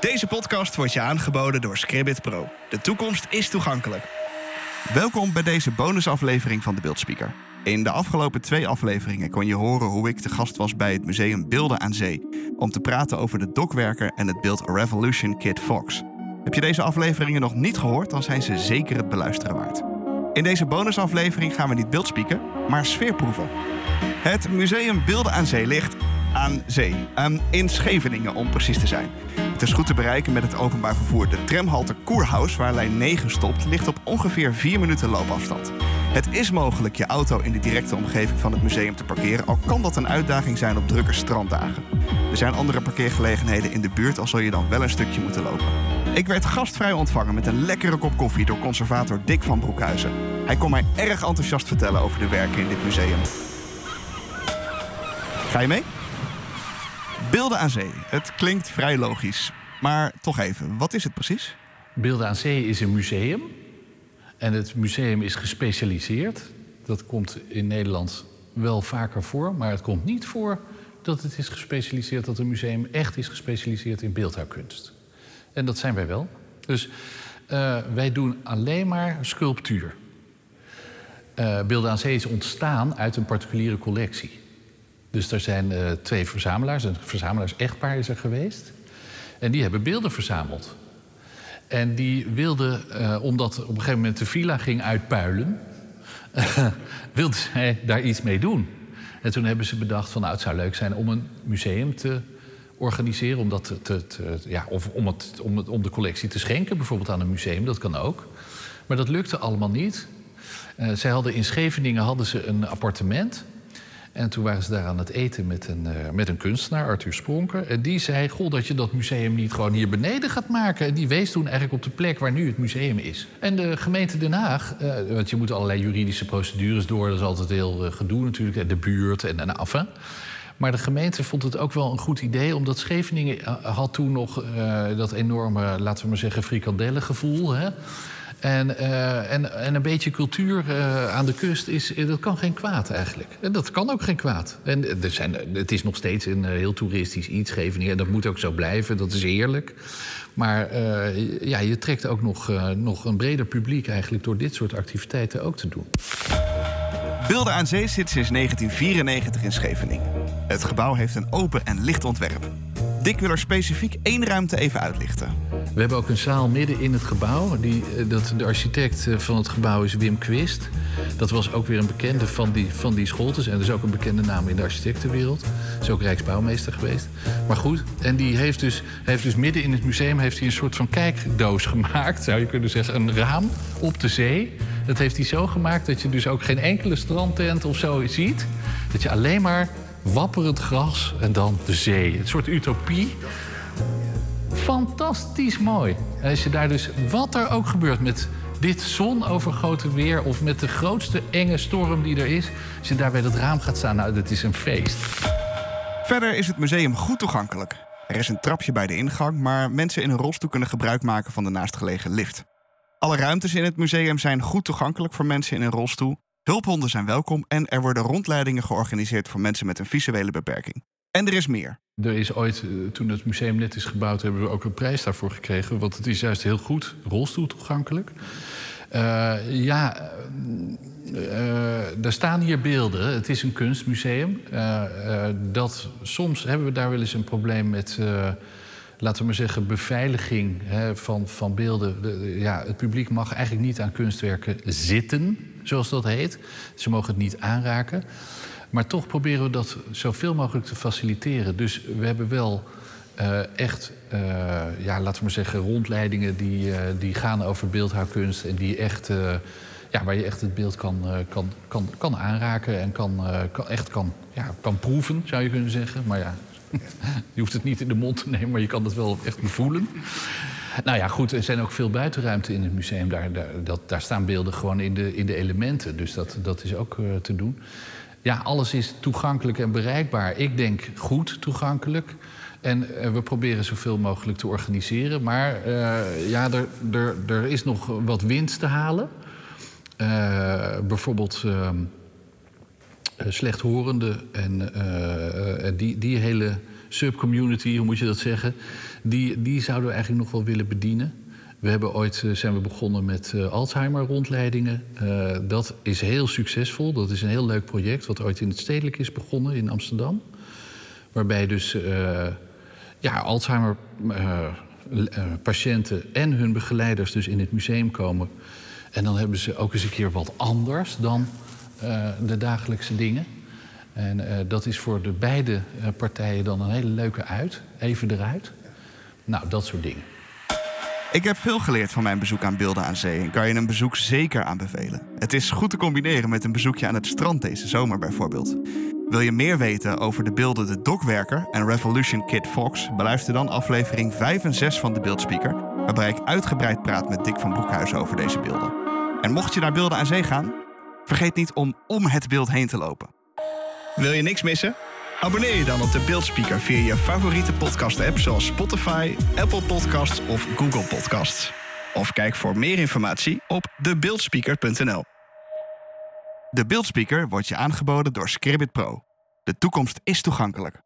Deze podcast wordt je aangeboden door Scribbit Pro. De toekomst is toegankelijk. Welkom bij deze bonusaflevering van de Beeldspeaker. In de afgelopen twee afleveringen kon je horen hoe ik te gast was bij het museum Beelden aan Zee... om te praten over de dokwerker en het beeld Revolution Kid Fox. Heb je deze afleveringen nog niet gehoord, dan zijn ze zeker het beluisteren waard. In deze bonusaflevering gaan we niet beeldspieken, maar sfeerproeven. Het museum Beelden aan Zee ligt aan zee. Um, in Scheveningen om precies te zijn. Het is goed te bereiken met het openbaar vervoer. De tramhalte Koerhuis, waar lijn 9 stopt, ligt op ongeveer 4 minuten loopafstand. Het is mogelijk je auto in de directe omgeving van het museum te parkeren, al kan dat een uitdaging zijn op drukke stranddagen. Er zijn andere parkeergelegenheden in de buurt, al zul je dan wel een stukje moeten lopen. Ik werd gastvrij ontvangen met een lekkere kop koffie door conservator Dick van Broekhuizen. Hij kon mij erg enthousiast vertellen over de werken in dit museum. Ga je mee? Beelden aan zee. Het klinkt vrij logisch. Maar toch even, wat is het precies? Beelden aan Zee is een museum. En het museum is gespecialiseerd. Dat komt in Nederland wel vaker voor, maar het komt niet voor dat het is gespecialiseerd, dat een museum echt is gespecialiseerd in beeldhouwkunst. En dat zijn wij wel. Dus uh, wij doen alleen maar sculptuur. Uh, Beelden aan Zee is ontstaan uit een particuliere collectie. Dus er zijn uh, twee verzamelaars, een verzamelaars-echtpaar is er geweest. En die hebben beelden verzameld. En die wilden, uh, omdat op een gegeven moment de villa ging uitpuilen, wilden zij daar iets mee doen. En toen hebben ze bedacht van nou, het zou leuk zijn om een museum te organiseren, om, dat te, ja, of om, het, om, het, om de collectie te schenken, bijvoorbeeld aan een museum, dat kan ook. Maar dat lukte allemaal niet. Uh, zij hadden in Scheveningen hadden ze een appartement. En toen waren ze daar aan het eten met een, uh, met een kunstenaar, Arthur Spronker. En die zei, goh, dat je dat museum niet gewoon hier beneden gaat maken. En die wees toen eigenlijk op de plek waar nu het museum is. En de gemeente Den Haag, uh, want je moet allerlei juridische procedures door. Dat is altijd heel uh, gedoe natuurlijk, de buurt en, en af. Maar de gemeente vond het ook wel een goed idee, omdat Scheveningen had toen nog dat enorme, laten we maar zeggen, frikandellengevoel. Hè? En, uh, en, en, een beetje cultuur uh, aan de kust, is, dat kan geen kwaad eigenlijk. En dat kan ook geen kwaad. En er zijn, het is nog steeds een heel toeristisch iets, Scheveningen. En dat moet ook zo blijven, dat is eerlijk. Maar ja, je trekt ook nog, nog een breder publiek eigenlijk... door dit soort activiteiten ook te doen. Beelden aan Zee zit sinds 1994 in Scheveningen. Het gebouw heeft een open en licht ontwerp. Dick wil er specifiek één ruimte even uitlichten. We hebben ook een zaal midden in het gebouw. Die, dat, de architect van het gebouw is Wim Quist. Dat was ook weer een bekende van die, van die scholtes. En dat is ook een bekende naam in de architectenwereld. Is ook Rijksbouwmeester geweest. Maar goed, en die heeft dus, heeft dus midden in het museum heeft hij een soort van kijkdoos gemaakt. Zou je kunnen zeggen, een raam op de zee. Dat heeft hij zo gemaakt dat je dus ook geen enkele strandtent of zo ziet. Dat je alleen maar wapperend gras en dan de zee. Een soort utopie. Fantastisch mooi. Als je daar dus, wat er ook gebeurt met dit zonovergoten weer... of met de grootste enge storm die er is... als je daar bij dat raam gaat staan, nou, dat is een feest. Verder is het museum goed toegankelijk. Er is een trapje bij de ingang, maar mensen in een rolstoel kunnen gebruik maken van de naastgelegen lift. Alle ruimtes in het museum zijn goed toegankelijk voor mensen in een rolstoel. Hulphonden zijn welkom en er worden rondleidingen georganiseerd voor mensen met een visuele beperking. En er is meer. Er is ooit, toen het museum net is gebouwd, hebben we ook een prijs daarvoor gekregen. Want het is juist heel goed rolstoel toegankelijk. Uh, ja, uh, er staan hier beelden. Het is een kunstmuseum. Dat, soms hebben we daar wel eens een probleem met laten we maar zeggen, beveiliging hè, van, van beelden. De, ja, het publiek mag eigenlijk niet aan kunstwerken zitten, zoals dat heet. Ze mogen het niet aanraken. Maar toch proberen we dat zoveel mogelijk te faciliteren. Dus we hebben wel uh, echt, uh, ja, laten we maar zeggen, rondleidingen die, uh, die gaan over beeldhouwkunst. En die echt, ja, waar je echt het beeld kan, kan, kan, kan aanraken en kan, kan, echt kan, ja, kan proeven, zou je kunnen zeggen. Maar ja, je hoeft het niet in de mond te nemen, maar je kan het wel echt voelen. Nou ja, goed, er zijn ook veel buitenruimte in het museum. Daar, dat, daar staan beelden gewoon in de, in de elementen. Dus dat, dat is ook te doen. Ja, alles is toegankelijk en bereikbaar. Ik denk goed toegankelijk. En uh, we proberen zoveel mogelijk te organiseren. Maar uh, ja, er, er, er is nog wat winst te halen. bijvoorbeeld slechthorenden en die, die hele subcommunity, hoe moet je dat zeggen, die, die zouden we eigenlijk nog wel willen bedienen. We hebben ooit eh, zijn we begonnen met uh, Alzheimer-rondleidingen. Uh, dat is heel succesvol. Dat is een heel leuk project wat ooit in het stedelijk is begonnen in Amsterdam. Waarbij dus ja, Alzheimer-patiënten en hun begeleiders dus in het museum komen. En dan hebben ze ook eens een keer wat anders dan de dagelijkse dingen. En dat is voor de beide partijen dan een hele leuke uit. Even eruit. Nou, dat soort dingen. Ik heb veel geleerd van mijn bezoek aan Beelden aan Zee en kan je een bezoek zeker aanbevelen. Het is goed te combineren met een bezoekje aan het strand deze zomer bijvoorbeeld. Wil je meer weten over de beelden De Dokwerker en Revolution Kid Fox? Beluister dan aflevering 5 en 6 van de Beeldspeaker, waarbij ik uitgebreid praat met Dick van Broekhuizen over deze beelden. En mocht je naar Beelden aan Zee gaan, vergeet niet om om het beeld heen te lopen. Wil je niks missen? Abonneer je dan op de Beeldspeaker via je favoriete podcast-app zoals Spotify, Apple Podcasts of Google Podcasts. Of kijk voor meer informatie op debeeldspeaker.nl. De Beeldspeaker wordt je aangeboden door Scribbit Pro. De toekomst is toegankelijk.